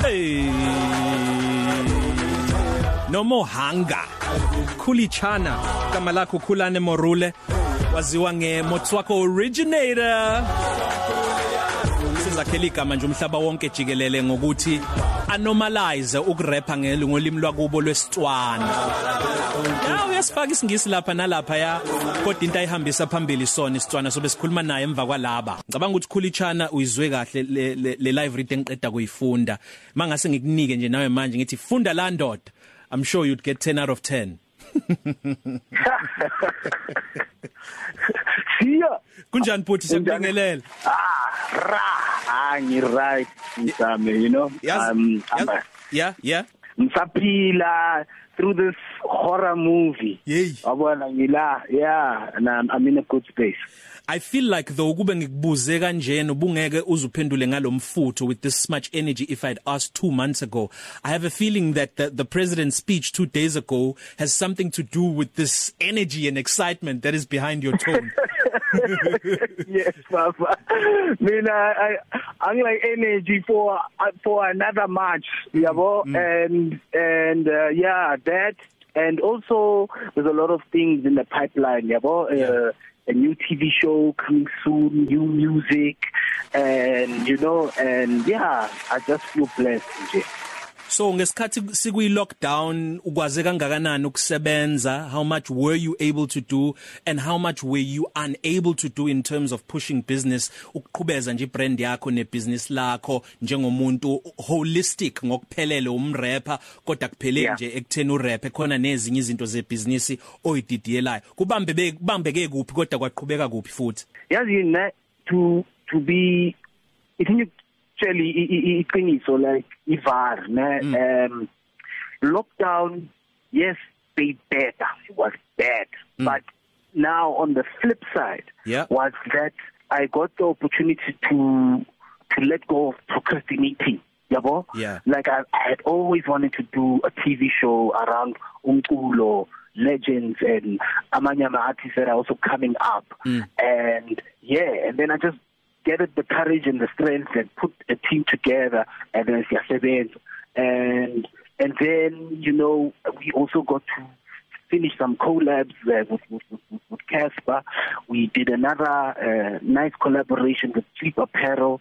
Hey. No more hunger. Kulichana kama lakho Khulane Morule waziwa ngeMotswako originator. Sizakhela igama nje umhlaba wonke jikelele ngokuthi anomalize ukurapper ngelungolimi lwakubo lwesitswana. Ya uyasifaka isingisi lapha nalapha ya kodwa into ayihambisa phambili sona isitswana sobe sikhuluma naye emva kwalaba. Ngicabanga ukuthi Khulichana uyizwe kahle le, le, le live read engiqeda kuyifunda. Mangase ngikunike nje nawe manje ngithi funda la ndoda. I'm sure you'd get 10 out of 10. Siya. Kunjani futhi siyakubingelela? Ah, ra. Ah, ngi right. Msame, you know. Yazi- Um, yazi- I'm- Yeah, yeah. ngisaphila through this horror movie. Yey. Wabona ngila, yeah, and I'm, I'm in a good space. I feel like though kube ngikubuze kanjena ubungeke uzuphendule ngalomfutho with this much energy if I'd asked 2 months ago. I have a feeling that the, the president's speech 2 days ago has something to do with this energy and excitement that is behind your tone. yes, Papa. Mina I I'm like energy for for another match, yabo, and and uh, yeah, that and also there's a lot of things in the pipeline, yabo. Uh, a new TV show coming soon, new music, and you know, and yeah, I just feel blessed. Nje. So ngesikhathi sikuyi lockdown ukwaze kangakanani ukusebenza? How much were you able to do? And how much were you unable to do in terms of pushing business? Ukuqhubeza nje brand yakho nebusiness lakho njengomuntu holistic ngokuphelele umrapper kodwa kuphele Yeah. nje ekutheni urap khona nezinye izinto zebusiness oyididiyelayo. Kubambe be- kubambeke kuphi kodwa kwaqhubeka kuphi futhi? Yazi na to to be ithinye tsheli iqiniso like ivar ne um lockdown yes they better it was bad mm. but now on the flip side Yeah. was that i got the opportunity to to let go of procrastinating yabo Yeah. like I, I had always wanted to do a TV show around umculo legends and amanye ama artists that are also coming up Mm. and yeah and then I just gathered the courage and the strength and put a team together and then siyasebenza and and then you know we also got to finish some collabs uh, with, with, with, with Casper. We did another uh, nice collaboration with Cheap Apparel.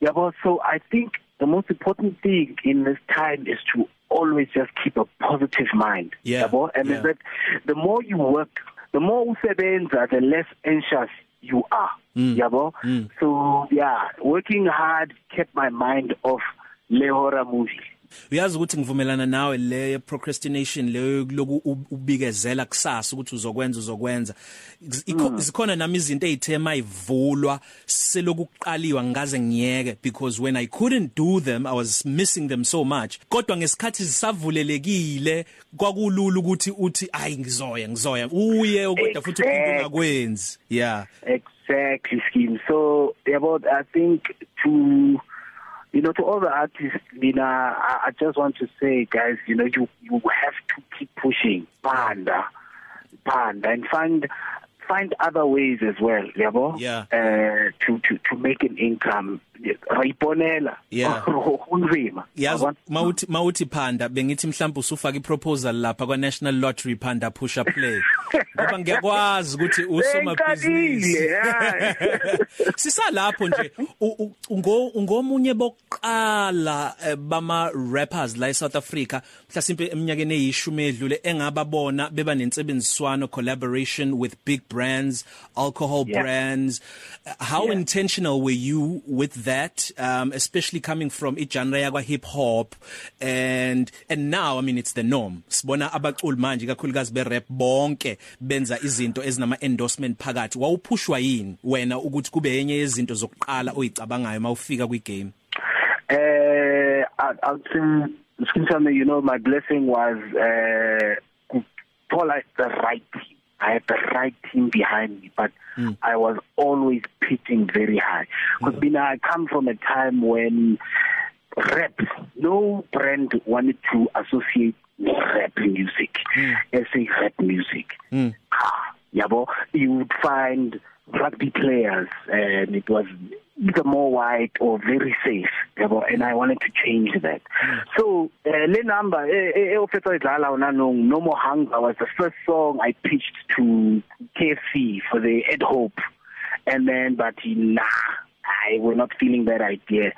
Yeah, well, so I think the most important thing in this time is to always just keep a positive mind. Yeah, Yabo? and yeah. that the more you work, the more usebenza, the less anxious you are. Mm. Yabo? Mm. So yeah, working hard kept my mind off le horror movie. Uyazi ukuthi ngivumelana nawe le procrastination le loku ubikezela kusasa ukuthi uzokwenza uzokwenza. Ikho- zikhona nami izinto ezithema ivulwa selokuqaliwa ngaze ngiyeke because when i couldn't do them i was missing them so much. Kodwa ngesikhathi zisavulelekile kwakulula ukuthi uthi ayi ngizoya ngizoya uye kodwa futhi uphinde Exactly. ungakwenzi. Yeah. Exactly, scheme. So, yeah, but I think to, you know, to all the artists, know, I, I just want to say, guys, you know, you you have to keep pushing, panda, panda, and find find other ways as well, yabo. Yeah. Uh, to to to make an income. Rayiponela. Yeah. Unzima. yazi Yabo? mawuthi mawuthi phanda bengithi mhlawumbe usufaka iproposal lapha kwa National Lottery phanda push up play ngoba ngiyakwazi ukuthi usoma business Bengiqalile, yeah. sisalapho nje u- u- ungo ungomunye bokuqala eh, bama rappers la eSouth Africa mhlasimpe eminyakeni eyishumi edlule engababona beba nensebenziswano collaboration with big brands alcohol Yeah. brands how Yeah. intentional were you with that um especially coming from i genre yakwa hip hop and and now i mean it's the norm sibona abaculi manje kakhulukazi be rap bonke benza izinto ezinama endorsement phakathi wawuphushwa yini wena ukuthi kube yenye yezinto zokuqala oyicabangayo mawufika kwi game Uh, I, I'll say, Skinsame, you know, my blessing was uh, to out the right team. I had the right team behind me, but mm. I was always pitching very high. Because mm. I come from a time when rap, no brand wanted to associate rap music mm. as a rap music. Mm. Ah, yabo you would find rugby players and it was either more white or very safe yabo? And I wanted to change that. So uh, le number e ofetsa idlala ona no no more hunger was the first song I pitched to KFC for the Ed Hope. And then but nah I was not feeling that idea.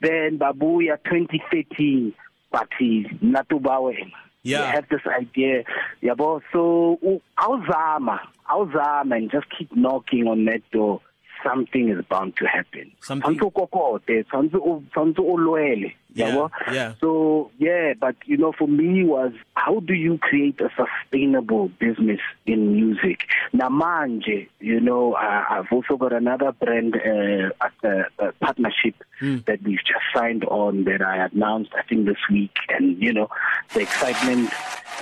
Then Babuya 2013 but natuba wena yeah. you have this idea yabo? So awuzama awuzama and just keep knocking on that door. Something is bound to happen. Something kokote tsanzu tsanzu olwele yabo? yeah. So yeah but you know for me was how do you create a sustainable business in music? Namanje you know uh, I've also got another brand uh, a, a partnership mm. that we've just signed on that I announced I think this week. And you know the excitement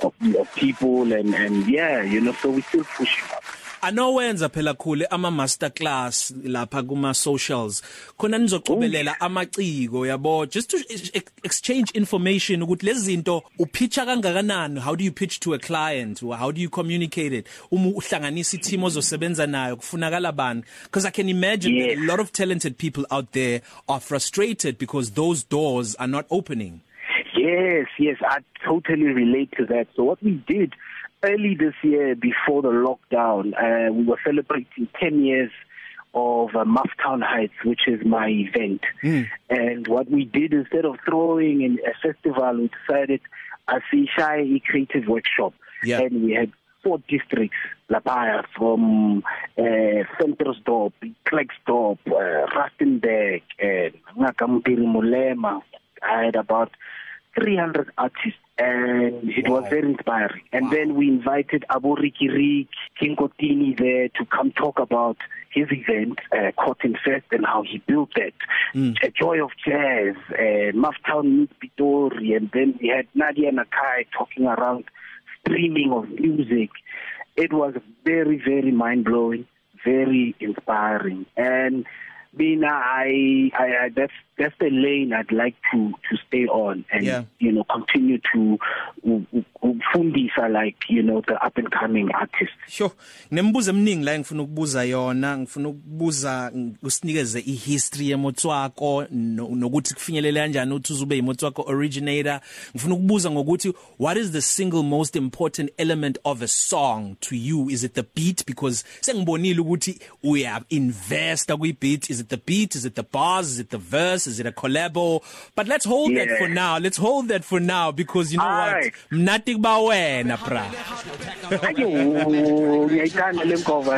of, of people and and yeah you know so we still pushing up anowenza phela khule ama master class lapha kuma socials. Khona nizoqobelela amaciko yabo? Just to exchange information ukuthi lezi zinto upitcha kangakanani? How do you pitch to a client? Or how do you communicate it? Uma uhlanganisa team ozosebenza nayo kufunakala bani? Because i can imagine yes. a lot of talented people out there are frustrated because those doors are not opening. Yes yes i totally relate to that. So what we did early this year before the lockdown uh, we were celebrating 10 years of uh, Mufftown Heights which is my event mm. and what we did instead of throwing in a festival we decided as a shy creative workshop yeah. and we had four districts lapaya from uh, Centrosdorp, Klerksdorp, uh, Rustenburg and Ngakampiri Mulema I had about 300 artists and it wow. was very inspiring and wow. then we invited Abu Riki Rick King Kotini there to come talk about his event uh, Cotton Fest and how he built that mm. a joy of jazz uh, Mufftown Meet Pitori and then we had Nadia Nakai talking around streaming of music it was very very mind blowing very inspiring and Mina I, I I that's that's the lane I'd like to to stay on and yeah. you know continue to ufundisa like you know the up and coming artists. Sure. Nembuzo eminingi la ngifuna ukubuza yona ngifuna ukubuza usinikeze ihistory yemotswako nokuthi kufinyelela kanjani uthi uzube imotswako originator. Ngifuna ukubuza ngokuthi what is the single most important element of a song to you? Is it the beat? Because sengibonile ukuthi uya invest kwi beat is it the beat? Is it the bars? Is it the verse? Is it a collabo? But let's hold yeah. that for now. Let's hold that for now because you know All what? Right. mnati kuba wena bra ayo ngiyayithanda le nkova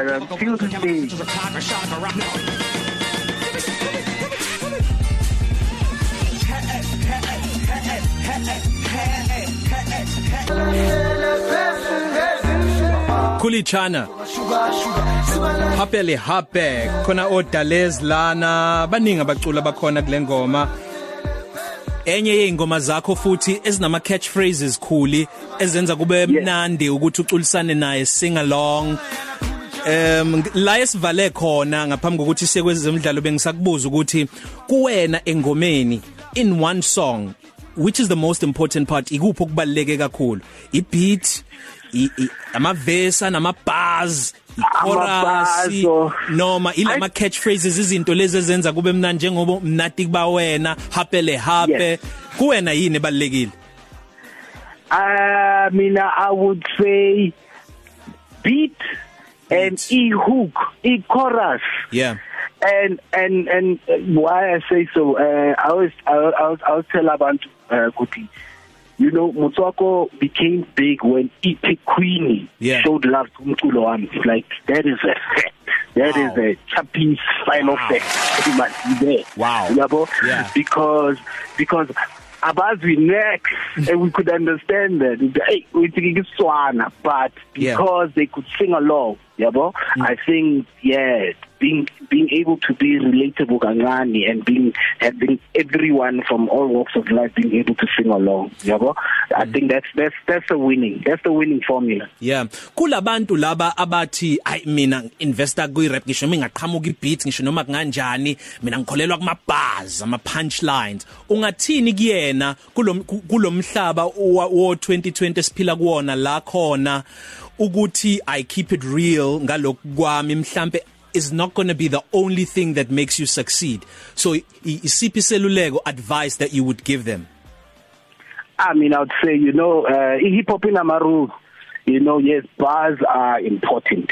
stage kulichana happily happy khona odalez lana. Baningi abacula bakhona kule ngoma. Enye yeingoma zakho futhi ezinama catchphrases khuli ezenza kube mnandi ukuthi uculisane naye sing along. Um la esivale khona ngaphambi kokuthi siye kwezemidlalo bengisakubuza ukuthi kuwena engomeni in one song which is the most important part ikuphi okubaleke kakhulu? I beat amavesa namabars ichorus noma ilama catchphrases izinto lezi ezenza kube mnandi njengoba mnati kuba wena hapele hape kuwena yini ebalekile uh mina i would say beat and e hook e chorus yeah. And and and why i say so uh, i always i always i always tell abantu uh, ukuthi you know Motswako became big when Epic Queen yeah. showed love to umculo wami like that is a fact that wow. is a chappies final wow. fact it must be there wow yabo yeah. because because abazi next and we could understand that hey we think it's Swana but because yeah. they could sing along yabo mm. i think yeah being being able to be relatable kancane and being having everyone from all walks of life being able to sing along yabo? Mm. i think that's that's that's the winning that's the winning formula. Yeah. Kulabantu laba abathi ay mina investor kwi rap ngisho mingaqhamuka ibeat ngisho noma kanjani mina ngikholelwa kuma bars ama punchlines ungathini kuyena kulomhlaba wo 2020 siphila kuwona la khona ukuthi i keep it real ngalokhu kwami mhlambe is not going to be the only thing that makes you succeed so isiphi seluleko advice that you would give them i mean i would say you know uh, hip hop in amaru you know yes bars are important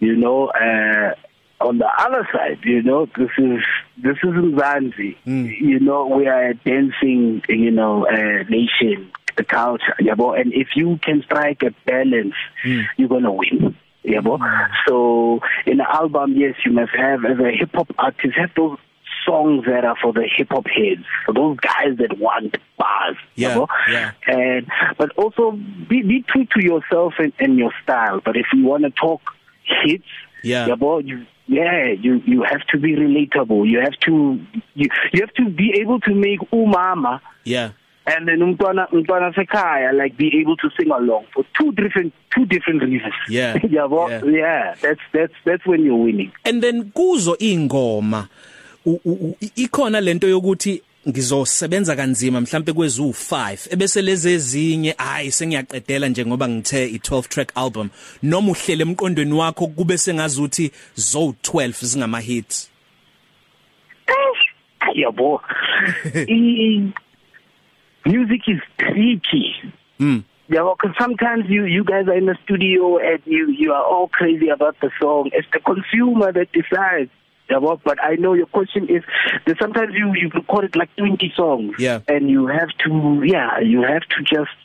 you know uh on the other side you know this is this is Mzansi mm. you know we are a dancing you know uh, nation the culture yabo and if you can strike a balance mm. you're going to win yabo mm. so in an album yes you must have as a hip hop artist have those songs that are for the hip hop heads for those guys that want bars yeah, you know? yeah and but also be be true to yourself and, and your style but if you want to talk hits yeah yabo you yeah you you have to be relatable you have to you you have to be able to make umama yeah and then umntwana umntwana sekhaya like be able to sing along for two different two different reasons. Yeah. Yabo? Yeah. yeah that's that's that's when you're winning. And then kuzo ingoma ikhona lento yokuthi ngizosebenza kanzima mhlambe kwezu 5 ebese lezi ezinye hayi sengiyaqedela nje ngoba ngithe i12 track album. Noma uhlele emqondweni wakho kube sengazuthi zo 12 zingama hits yabo music is tricky. Mm. Yeah, because sometimes you you guys are in the studio and you you are all crazy about the song. It's the consumer that decides. Yeah, but I know your question is that sometimes you you recorded like 20 songs yeah. and you have to yeah, you have to just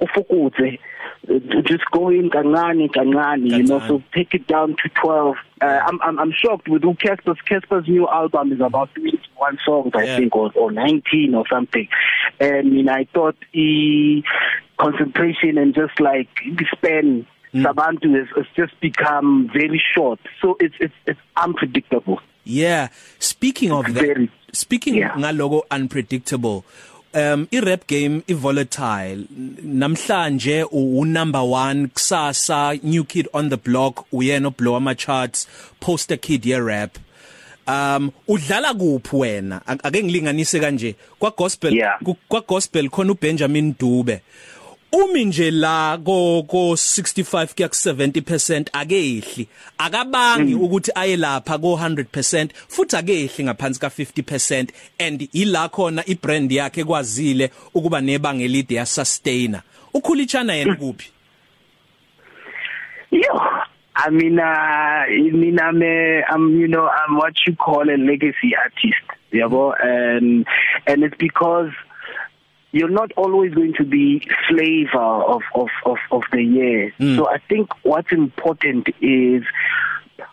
ufukutse just go in kancane kancane you know so take it down to 12 uh, i'm i'm i'm shocked with Casper's Casper's new album is about 21 songs i yeah. think or, or 19 or something and you know i thought the concentration and just like the span mm. sabantu has, has just become very short so it's it's it's unpredictable yeah speaking of it's that very, speaking yeah. ngaloko unpredictable um i rap game i volatile namhlanje u number 1 kusasa new kid on the block uyena oblow ama charts poster kid ye rap um udlala kuphi wena? Ake ngilinganise kanje. Kwa gospel yeah. kwa gospel khona uBenjamin Dube. Umi nje la ko ko 65 kuya ku 70% akehli. Akabangi mm. ukuthi aye lapha ko 100% futhi akehli ngaphansi ka 50% and ila khona ibrand yakhe kwazile ukuba nebanga elide ya sustainer ukhulitshana yena kuphi? Yo I mean uh I mean I'm a, I'm you know I'm what you call a legacy artist yabo? And and it's because you're not always going to be flavor of of of of the year. Mm. so i think what's important is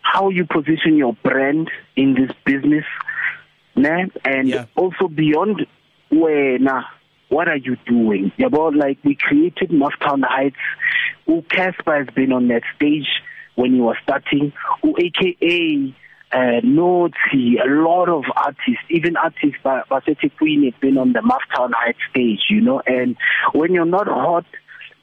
how you position your brand in this business né and yeah. also beyond wena what are you doing? Yabo like we created Maftown Heights. U Casper has been on that stage. When he was starting u aka uh Noti a lot of artists even artists by Basete Queen have been on the Maftown Heights stage you know and when you're not hot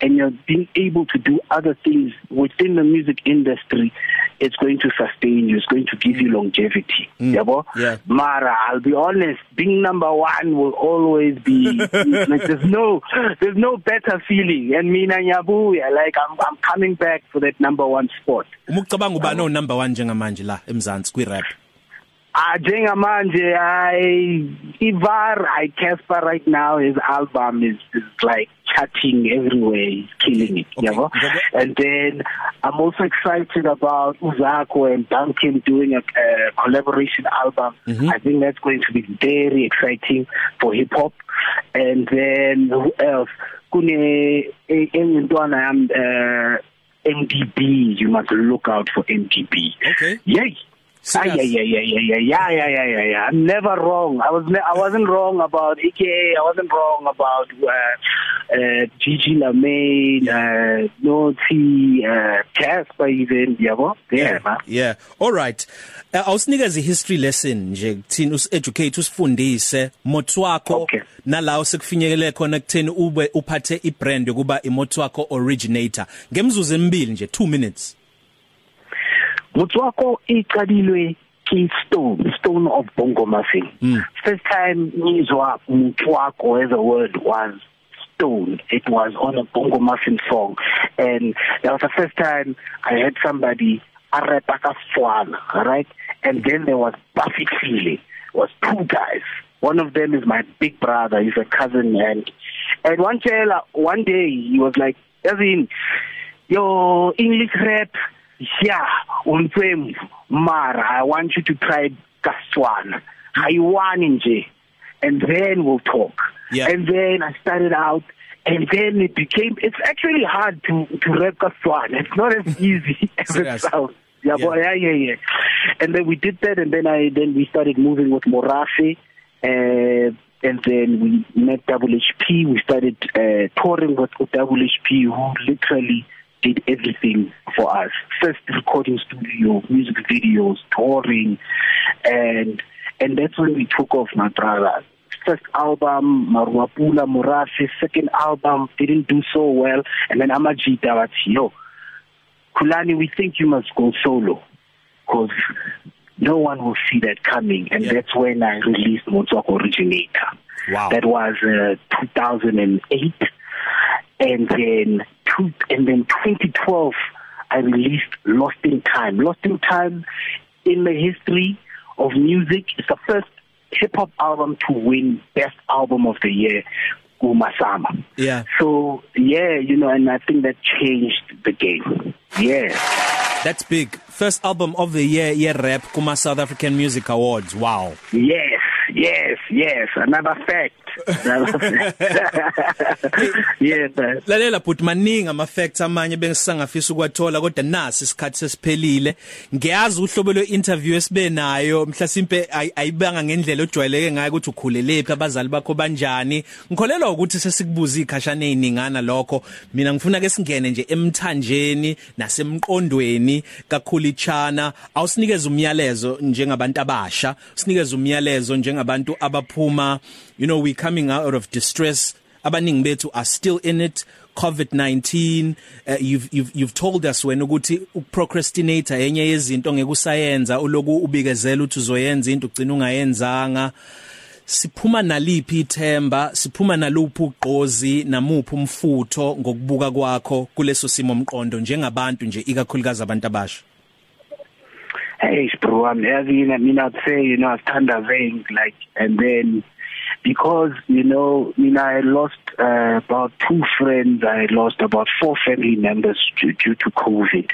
and you're being able to do other things within the music industry it's going to sustain you it's going to give you longevity. Mm. yabo? Yeah. mara i'll be honest being number 1 will always be like there's no there's no better feeling. And mina nyabuya like i'm i'm coming back for that number 1 spot. Umucabanga ubani o number 1 njengamanje la eMzansi kwi rap Ah njengamanje I Ivar I Casper right now his album is, is like charting everywhere he's killing it okay. yabo? and then I'm also excited about Uzako and Duncan doing a, a collaboration album. Mm -hmm. I think that's going to be very exciting for hip hop and then who else? Kune engintwana yam uh MDB you must look out for MDB okay. Yay! Yeah, yeah, yeah, yeah, yeah, yeah, yeah, yeah, yeah, yeah. I'm never wrong. I was, ne- I wasn't wrong about AKA. I wasn't wrong about uh, uh, Gigi Lamaine, uh, Naughty, uh, Casper even. Yabo, yeah, man. yeah all right uh, awusinikeza history lesson nje kuthini us educate usifundise motswako Okay. nalawo sekufinyekele khona kutheni ube uphathe ibrand yokuba imotswako originator ngemzuzu emibili nje 2 minutes Motswako iqadilwe ki Stone, Stone of Bongo Muffin. Mm. First time ngizwa Motswako as a word was Stone. It was on a Bongo Muffin song and that was the first time I heard somebody a rap ka Swana, right? And then there was Buffy Feely. Was two guys. One of them is my big brother, he's a cousin and and one chela one day he was like, as in your English rap yeah umfemu mara i want you to try kaswana. Ayiwani nje and then we'll talk. Yeah. and then i started out and then it became it's actually hard to to rap kaswana. It's not as easy as it sounds. Yeah, Yeah. boy, yeah yeah yeah. And then we did that and then i then we started moving with morafi uh and then we met double hp we started uh touring with, with double hp who literally did everything for us. First recording studio, music videos, touring, and and that's when we took off, my brother. First album, Maruapula Murafi. Second album didn't do so well, and then Amajita was yo, Kulani, we think you must go solo, because no one will see that coming, and Yeah. that's when I released Motswako Originator. wow That was uh, 2008 and then two, and then 2012 I released Lost in Time. Lost in Time in the history of music is the first hip hop album to win best album of the year Kumasama. yeah So yeah, you know, and I think that changed the game. Yeah. that's big first album of the year year rap kuma South African Music Awards wow Yes, yes, yes. Another fact. Man. lalela but maningi ama facts amanye bengisangafisa ukwathola kodwa nasi isikhathi sesiphelile. Ngiyazi uhlobo lwe interview esibe nayo mhlasimpe ay- ayibanga ngendlela ojwayeleke ngayo ukuthi ukhulelephi abazali bakho banjani. Ngikholelwa ukuthi sesikubuza ikhashana eziningana lokho. Mina ngifuna ke singene nje emthanjeni nasemqondweni kakhulitshana awusinikeze umyalezo njengabantu abasha sinikeze umyalezo njengabantu abaphuma you know we coming out of distress. Abaningi bethu are still in it. COVID-19 uh, you've you've you've told us wena ukuthi uprocrastinator yenye yezinto ngeke usayenza uloku ubikezela ukuthi uzoyenza into ugcina ungayenzanga. Siphuma naliphi ithemba? Siphuma naluphi ugqozi? Namuphi umfutho ngokubuka kwakho kuleso simo omqondo njengabantu nje ikakhulukazi abantu abasha? Hey, bro, I'm heavy. I mean, I'd say, you know, I stand vein, like, and then because, you know, you know, I lost uh, about two friends. I lost about four family members due, due to COVID.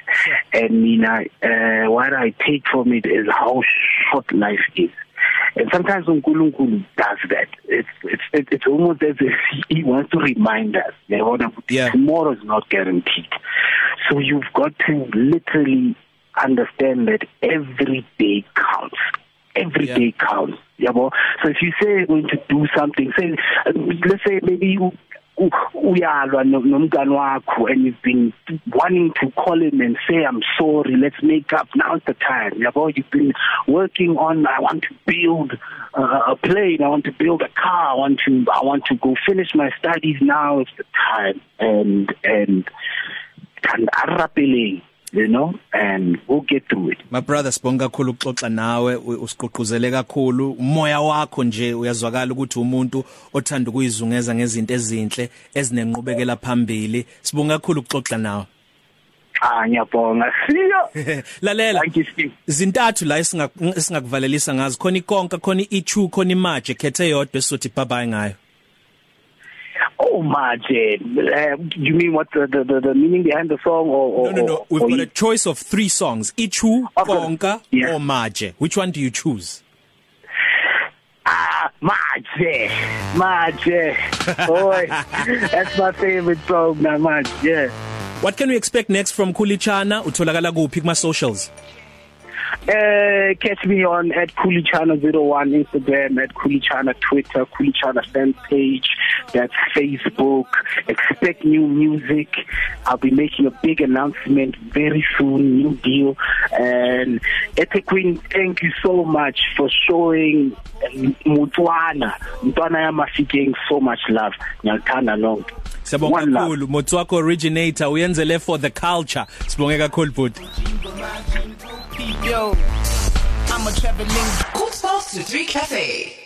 And, you know, uh, what I take from it is how short life is. And sometimes uNkulunkulu does that. It's it's it, it's almost as if he wants to remind us that Yeah. tomorrow is not guaranteed. So you've got to literally understand that every day counts. Every Yeah. day counts. Yabo. So if you say going to do something, say let's say maybe uyalwa no- nomngane wakho and you've been wanting to call him and say I'm sorry let's make up. Now's the time yabo? You've been working on I want to build uh, a plane I want to build a car I want to I want to go finish my studies. Now is the time and and and arapeleng you know and we'll get through it. My brother sibonga kakhulu ukuxoxa nawe u- usiqoquzele kakhulu. Umoya wakho nje uyazwakala ukuthi umuntu othanda ukuyizungeza ngezinto ezinhle ezinenqubekela phambili. Sibonga kakhulu ukuxoxa nawe. Ah ngiyabonga. Siyo lalela. Thank you Steve. Zintathu la esinga- esingakuvalelisa ngazo. Khona ikonka khona ichu khona imaje khethe yodwa esizothi bye bye ngayo. Oh, Martin. Uh, you mean what the, the, the, the meaning behind the song or, or no no no we've got a choice of 3 songs ichu konka Yeah. or maje which one do you choose Ah, Martin. Martin. Boy, that's my favorite song now, Martin. Yeah. what can we expect next from Kulichana utholakala kuphi kuma socials Uh, catch me on at Kulichana01 Instagram, at Kulichana Twitter, Kulichana fan page, that's Facebook. Expect new music. I'll be making a big announcement very soon, new deal. And Etequin, thank you so much for showing Mutwana, Mutwana Yamafikeng so much love. Ngiyathanda lonke. Siyabonga kakhulu Motswako originator uyenzele for the culture. Sibonge kakhulu bhuti. Yo, I'm a traveling. Quarter past 3 cafe.